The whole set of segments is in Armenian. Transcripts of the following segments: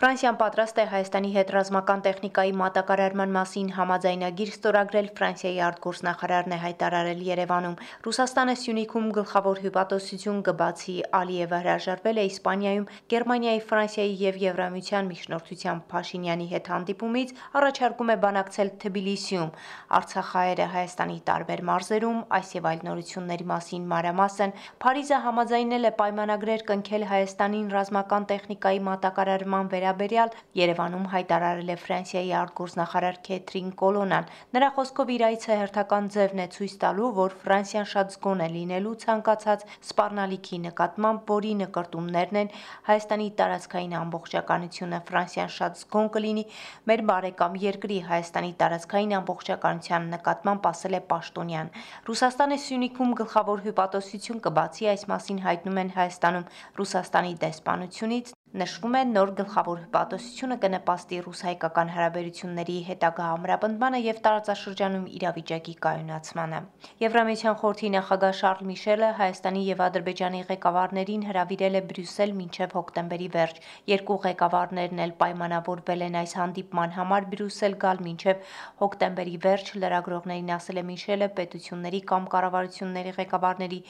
Ֆրանսիան պատրաստ է Հայաստանի հետ ռազմական տեխնիկայի մատակարարման մասին համաձայնագիր ստորագրել Ֆրանսիայի արտգործնախարարն է հայտարարել Երևանում։ Ռուսաստանը Սյունիքում գլխավոր հյուպատոսություն կբացի Ալիևը հրաժարվել է Իսպանիայում Գերմանիայի, Ֆրանսիայի եւ Եվրամիության միջնորդությամբ Փաշինյանի հետ հանդիպումից, առաջարկում է բանակցել Թբիլիսիում։ Արցախահայերը Հայաստանի տարբեր մարզերում այս եւ այլ նորությունների մասին մանրամասն Փարիզը համաձայնել է պայմանագրեր կնքել Հայաստանին ռազմական տեխնիկայի մատակարարման վերա վերաբերյալ Երևանում հայտարարել է Ֆրանսիայի արտգործնախարար Քեթրին Կոլոնան։ Նրա խոսքով իր այցը հերթական ձևն է ցույց տալու, որ Ֆրանսիան շատ զգոն է լինելու ցանկացած սպառնալիքի նկատմամբ, որի նկարտումներն են Հայաստանի տարածքային ամբողջականությունը։ Ֆրանսիան շատ զգոն կլինի մեր բարեկամ երկրի Հայաստանի տարածքային ամբողջականության նկատմամբ ասել է Պաշտոնյան։ Ռուսաստանը Սյունիքում գլխավոր հյուպատոսություն կբացի այս մասին հայտնում են Հայաստանում Ռուսաստանի դեսպանությունից Նշվում է նոր գլխավոր հպատոսությունը կնպաստի ռուս-հայկական հարաբերությունների հետագա ամրապնդմանը եւ տարածաշրջանում իրավիճակի կայունացմանը։ Եվրամիության խորհրդի նախագահ Շարլ Միշելը Հայաստանի եւ Ադրբեջանի ղեկավարներին հրավիրել է Բրյուսել մինչև հոկտեմբերի վերջ։ Երկու ղեկավարներն էլ պայմանավորվել են այս հանդիպման համար Բրյուսել գալ մինչև հոկտեմբերի վերջ լրագրողներին ասել է Միշելը պետությունների կամ կառավարությունների ղեկավարների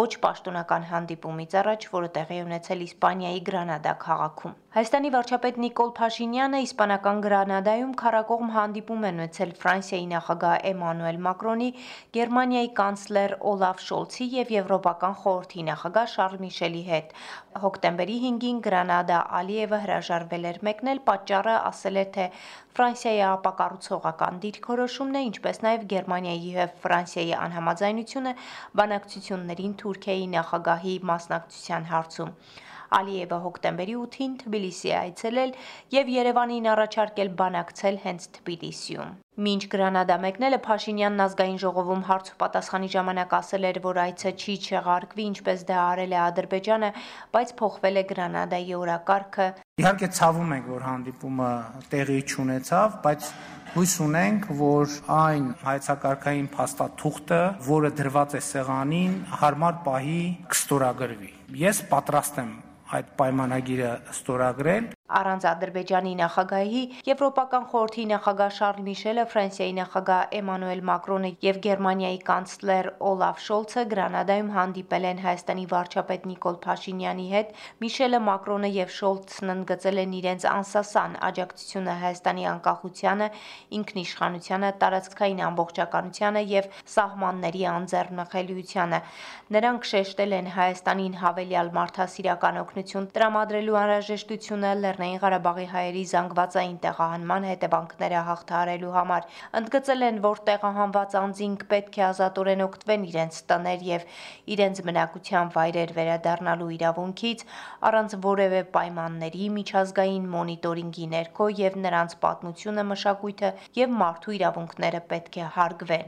ոչ պաշտոնական հանդիպումից առաջ, որը տեղի ունեցել Իսպանիայի Գրանադա քաղաքում։ Հայաստանի վարչապետ Նիկոլ Փաշինյանը իսպանական Գրանադայում քարակողմ հանդիպում է ունեցել Ֆրանսիայի նախագահ Էմանուել Մակրոնի, Գերմանիայի կանցլեր Օլաֆ Շոլցի եւ Եվրոպական խորհրդի նախագահ Շարլ Միշելի հետ։ Հոկտեմբերի 5-ին Գրանադա Ալիևը հրաժարվել էր մեկնել, պատճառը ասել է թե Ֆրանսիայի ապակառուցողական դիրքորոշումն է, ինչպես նաև Գերմանիայի եւ Ֆրանսիայի անհամաձայնությունը բանակցություններին Թուրքիայի նախագահի մասնակցության հարցում։ Ալիևը հոկտեմբերի 8-ին Թբիլիսի այցելել եւ Երևանին առաջարկել բանակցել հենց Թբիլիսիում։ Մինչ Գրանադա մեկնելը Փաշինյանն ազգային ժողովում հարց ու պատասխանի ժամանակ ասել էր, որ այցը չի չեղարկվի, ինչպես դա արել է Ադրբեջանը, բայց փոխվել է Գրանադայի օրակարգը։ Իհարկե ցավում ենք, որ հանդիպումը տեղի չունեցավ, բայց հույս ունենք, որ այն հայցակարգային փաստաթուղթը, որը դրված է սեղանին, հարմար պահի կստորագրվի։ Ես պատրաստ եմ այդ պայմանագիրը ստորագրել Առանց Ադրբեջանի նախագահի Եվրոպական խորհրդի նախագահ Շարլ Միշելը, Ֆրանսիայի նախագահ Էմանուել Մակրոնը եւ Գերմանիայի կանցլեր Օլաֆ Շոլցը Գրանադայում հանդիպել են Հայաստանի վարչապետ Նիկոլ Փաշինյանի հետ։ Միշելը, Մակրոնը եւ Շոլցն ընդգծել են իրենց անսասան աջակցությունը Հայաստանի անկախությանը, ինքնիշխանությանը, տարածքային ամբողջականությանը եւ սահմանների անձեռնխելիությանը։ Նրանք շեշտել են Հայաստանին հավելյալ մարդասիրական օգնություն տրամադրելու անհրաժեշտությունը Լեռնային Ղարաբաղի հայերի զանգվածային տեղահանման հետևանքները հաղթահարելու համար ընդգծել են, որ տեղահանված անձինք պետք է ազատորեն օգտվեն իրենց տներ եւ իրենց բնակության վայրեր վերադառնալու իրավունքից առանց որևէ պայմանների միջազգային մոնիտորինգի ներքո եւ նրանց պատմությունը, մշակույթը եւ մարդու իրավունքները պետք է հարգվեն։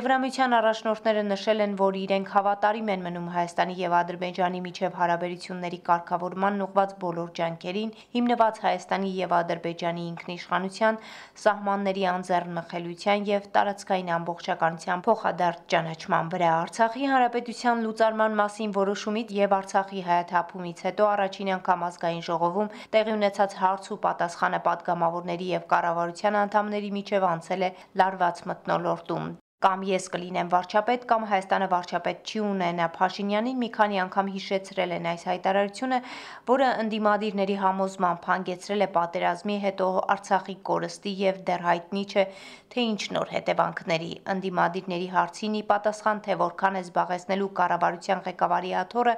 Եվրամիության առաջնորդները նշել են, որ իրենք հավատարիմ են մնում Հայաստանի եւ Ադրբեջանի միջև հարաբերությունների կարգավորման ուղղված բոլոր ջանքերին, հիմնված Հայաստանի եւ Ադրբեջանի ինքնիշխանության, սահմանների անձեռնմխելիության եւ տարածքային ամբողջականության փոխադարձ ճանաչման վրա Արցախի հանրապետության լուծարման մասին որոշումից եւ Արցախի հայաթափումից հետո առաջին անգամ ազգային ժողովում տեղի ունեցած հարց ու պատասխանը պատգամավորների եւ կառավարության անդամների միջև անցել է լարված մթնոլորտում կամ ես կլինեմ վարչապետ կամ Հայաստանը վարչապետ չի ունենա Փաշինյանին մի քանի անգամ հիշեցրել են այս հայտարարությունը, որը ընդդիմադիրների համոզմամբ հանգեցրել է պատերազմի հետո Արցախի կորստի եւ դեռ հայտնի չէ թե ինչ նոր հետևանքների։ Ընդդիմադիրների հարցին ի պատասխան թե որքան է զբաղեցնելու կառավարության ղեկավարի աթոռը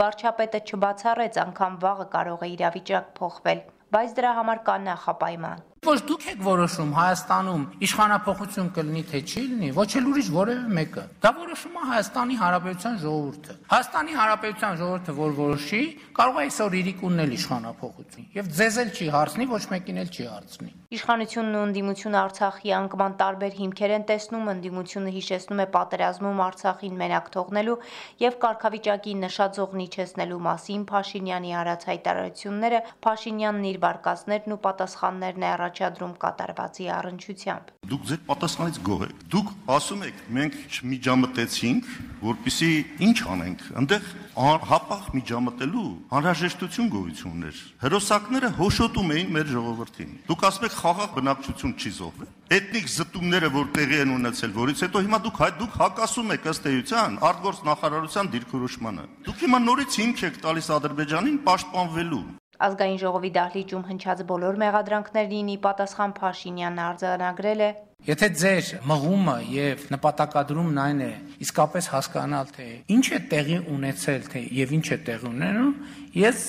վարչապետը չբացառեց անգամ վաղը կարող է իրավիճակ փոխվել, բայց դրա համար կա նախապայման Ոչ դուք եք որոշում Հայաստանում իշխանապողություն կլինի թե չի լինի, ոչ էլ ուրիշ որևէ մեկը։ Դա որոշում է Հայաստանի Հանրապետության ժողովուրդը։ Հայաստանի Հանրապետության ժողովուրդը որ որոշի, կարող է այսօր իրիկ ունել իշխանապողություն։ Եվ ձեզ էլ չի հարցնի, ոչ մեկին էլ չի հարցնի։ Իշխանությունն ու ընդդիմությունը Արցախի անկման տարբեր հիմքեր են տեսնում, ընդդիմությունը հիշեցնում է պատերազմում Արցախին մենակ թողնելու եւ կարգավիճակի նշաձողնի չեսնելու մասին Փաշինյանի արած հայտարարությունները, Փաշինյանն իր վարկածներն ու պատասխաններն է առաջ առաջադրում կատարվածի առնչությամբ։ Դուք ձեր պատասխանից գոհ եք։ Դուք ասում եք, մենք չմիջամտեցինք, որpիսի ինչ անենք։ Այնտեղ հապաղ միջամտելու անհրաժեշտություն գոյություն ուներ։ Հերոսակները հոշոտում էին մեր ժողովրդին։ Դուք ասում եք խաղաղ բնակչություն չի զոհվել։ Էթնիկ զտումները, որ տեղի են ունեցել, որից հետո հիմա դուք հայ դուք հակասում եք ըստ էության արտգործ նախարարության դիրքորոշմանը։ Դուք հիմա նորից հիմք եք տալիս Ադրբեջանին պաշտպանվելու։ Ազգային ժողովի դահլիճում հնչած բոլոր մեղադրանքներին ի պատասխան Փաշինյանն արձանագրել է. Եթե ձեր մղումը եւ նպատակադրումն այն է իսկապես հասկանալ թե ինչ է տեղի ունեցել թե եւ ինչ է տեղի ունենում, ես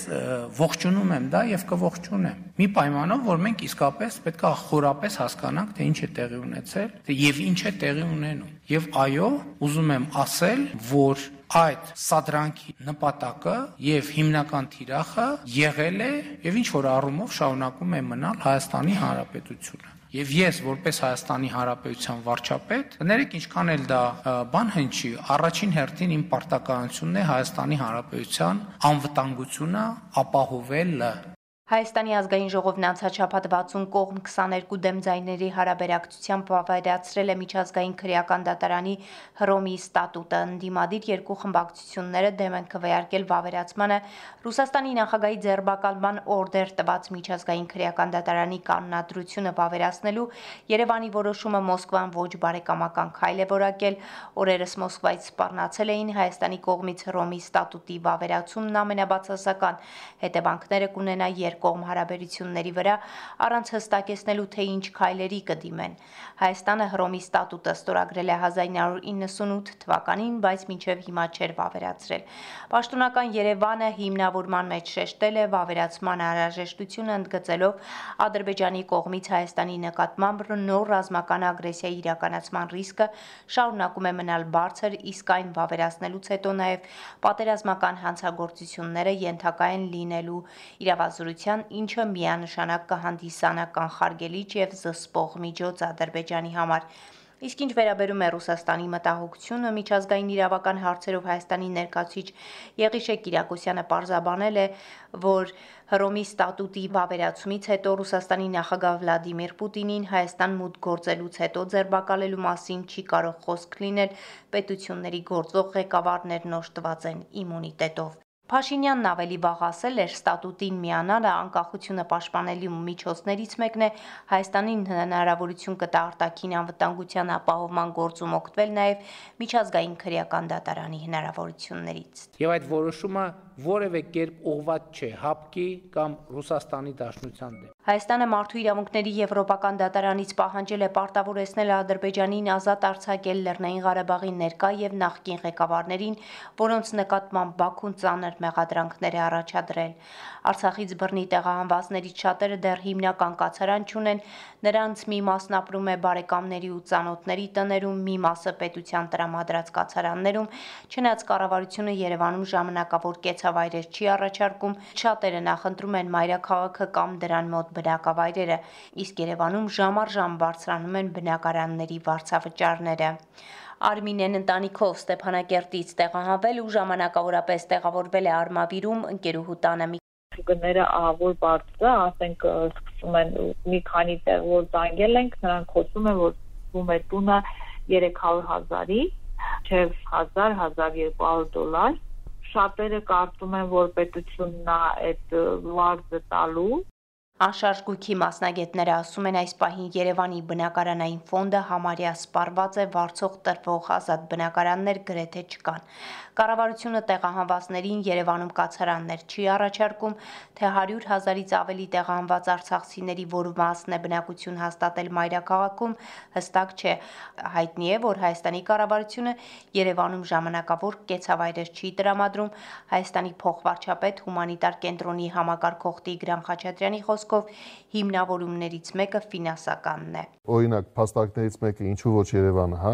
ողջունում եմ դա եւ կողջունեմ։ Մի պայմանով, որ մենք իսկապես պետք է խորապես հասկանանք թե ինչ է տեղի ունեցել, թե եւ ինչ է տեղի ունենում։ Եվ այո, ուզում եմ ասել, որ այդ սադրանքի նպատակը եւ հիմնական թիրախը եղել է եւ ինչ որ առումով շարունակում է մնալ Հայաստանի Հանրապետությունը։ Եվ ես որպես Հայաստանի Հանրապետության վարչապետ, կներեք ինչքան էլ դա բան հնչի, առաջին հերթին իմ պարտականությունն է Հայաստանի Հանրապետության անվտանգությունը ապահովելը Հայաստանի ազգային ժողովն անցաչափած 60 կողմ 22 դեմ ձայների հարաբերակցությամբ վավերացրել է միջազգային քրեական դատարանի Հռոմի ստատուտը։ Ընդդիմադիր երկու խմբակցությունները դեմ են քվեարկել վավերացմանը Ռուսաստանի նախագահի ձերբակալման օրդեր տված միջազգային քրեական դատարանի կանոնադրությունը վավերացնելու Երևանի որոշումը Մոսկվան ոչ բարեկամական քայլ է որակել։ Օրերս Մոսկվայից սպառնացել էին Հայաստանի կողմից Հռոմի ստատուտի վավերացումն ամենաբացասական հետևանքները կունենա երկկողմ հարաբերությունների վրա առանց հստակեցնելու թե ինչ քայլերի կդիմեն։ Հայաստանը Հռոմի ստատուտը ստորագրել է 1998 թվականին, բայց մինչև հիմա չէր վավերացրել։ Պաշտոնական Երևանը հիմնավորման մեջ շեշտել է վավերացման անհրաժեշտությունը ընդգծելով Ադրբեջանի կողմից Հայաստանի նկատմամբ նոր ռազմական ագրեսիայի իրականացման ռիսկը շարունակում է մնալ բարձր, իսկ այն վավերացնելուց հետո նաև պատերազմական հանցագործությունները ենթակա են լինելու իրավազորության գործունեության, ինչը միանշանակ կհանդիսանա կանխարգելիչ եւ զսպող միջոց Ադրբեջանի համար։ Իսկ ինչ վերաբերում է Ռուսաստանի մտահոգությունը, միջազգային իրավական հարցերով Հայաստանի ներկայացուցիչ Եղիշե Կիրակոսյանը պարզաբանել է, որ Հռոմի ստատուտի վավերացումից հետո Ռուսաստանի նախագահ Վլադիմիր Պուտինին Հայաստան մուտք գործելուց հետո ձերբակալելու մասին չի կարող խոսք լինել, պետությունների գործող ղեկավարներն օժտված են իմունիտետով։ Փաշինյանն ավելի վաղ ասել էր, ստատուտին միանալը անկախությունը պաշտպանելու միջոցներից մեկն է Հայաստանին հնարավորություն կտա արտաքին անվտանգության ապահովման գործում օգտվել նաև միջազգային քրեական դատարանի հնարավորություններից։ Եվ այդ որոշումը որևէ կերպ ուղված չէ ՀԱՊԿ-ի կամ Ռուսաստանի Դաշնության դեմ։ Հայաստանը մարդու իրավունքների եվրոպական դատարանից պահանջել է պարտավորեցնել Ադրբեջանին ազատ արձակել Լեռնային Ղարաբաղի ներկա եւ նախկին ղեկավարներին, որոնց նկատմամբ Բաքուն ծանր մեղադրանքներ է առաջադրել։ Արցախից բռնի տեղահանվածներից շատերը դեռ հիմնական կացարան չունեն, նրանց մի մասն ապրում է բարեկամների ու ծանոթների տներում, մի մասը պետության տրամադրած կացարաններում, չնայած կառավարությունը Երևանում ժամանակավոր կեցավայրեր չի առաջարկում, շատերը նախընտրում են մայրաքաղաքը կամ դրան մոտ բնակավայրերը, իսկ Երևանում ժամ առ ժամ բարձրանում են բնակարանների վարձավճարները։ Արմինեն ընտանիքով Ստեփանակերտից տեղահանվել ու ժամանակավորապես տեղավորվել է Արմավիրում ընկերուհու տանը մի գները ահավոր բարձր է, ասենք սկսում են մի քանի տեղ որ զանգել ենք, նրանք խոսում են որ ում է տունը 300.000-ի, չէ 1000-1200 դոլար շատերը կարծում են, որ պետությունն է այդ վարձը տալու, Անշարժ գույքի մասնագետները ասում են այս պահին Երևանի բնակարանային ֆոնդը համարյա սպառված է, վարձող տրվող ազատ բնակարաններ գրեթե չկան։ Կառավարությունը տեղահանվածներին Երևանում կացարաններ չի առաջարկում, թե 100 հազարից ավելի տեղահանված արցախցիների որ մասն է բնակություն հաստատել մայրաքաղաքում, հստակ չէ։ Հայտնի է, որ Հայաստանի կառավարությունը Երևանում ժամանակավոր կեցավայրեր չի տրամադրում։ Հայաստանի փոխվարչապետ հումանիտար կենտրոնի համակարգող Տիգրան Խաչատրյանի խոսքով հիմնավորումներից մեկը ֆինանսականն է։ Օրինակ, փաստարկներից մեկը ինչու ոչ Երևանը, հա,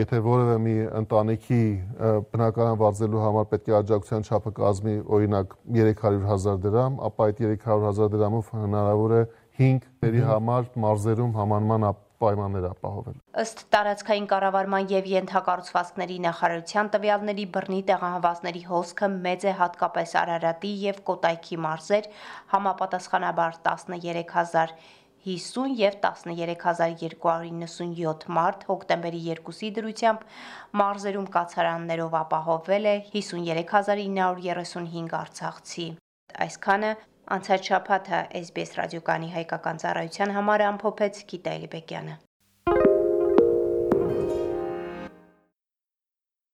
եթե որևէ մի ընտանիքի բնակարան վարձելու համար պետք է աջակցության չափը կազմի օրինակ 300.000 դրամ, ապա այդ 300.000 դրամով հնարավոր է 5 տերի համար մարզերում համանման պայմաններ ապահովել։ Ըստ տարածքային կառավարման եւ ենթակառուցվածքների նախարարության տվյալների բռնի տեղահանվածների հոսքը մեծ է հատկապես Արարատի եւ Կոտայքի մարզեր, համապատասխանաբար 13000 50 եւ 13297 մարդ հոկտեմբերի 2-ի դրությամբ մարզերում կացարաններով ապահովվել է 53935 արցախցի։ Այսքանը անցած շաբաթը SBS ռադիոկանի հայկական ծառայության համար ամփոփեց Գիտալի Բեկյանը։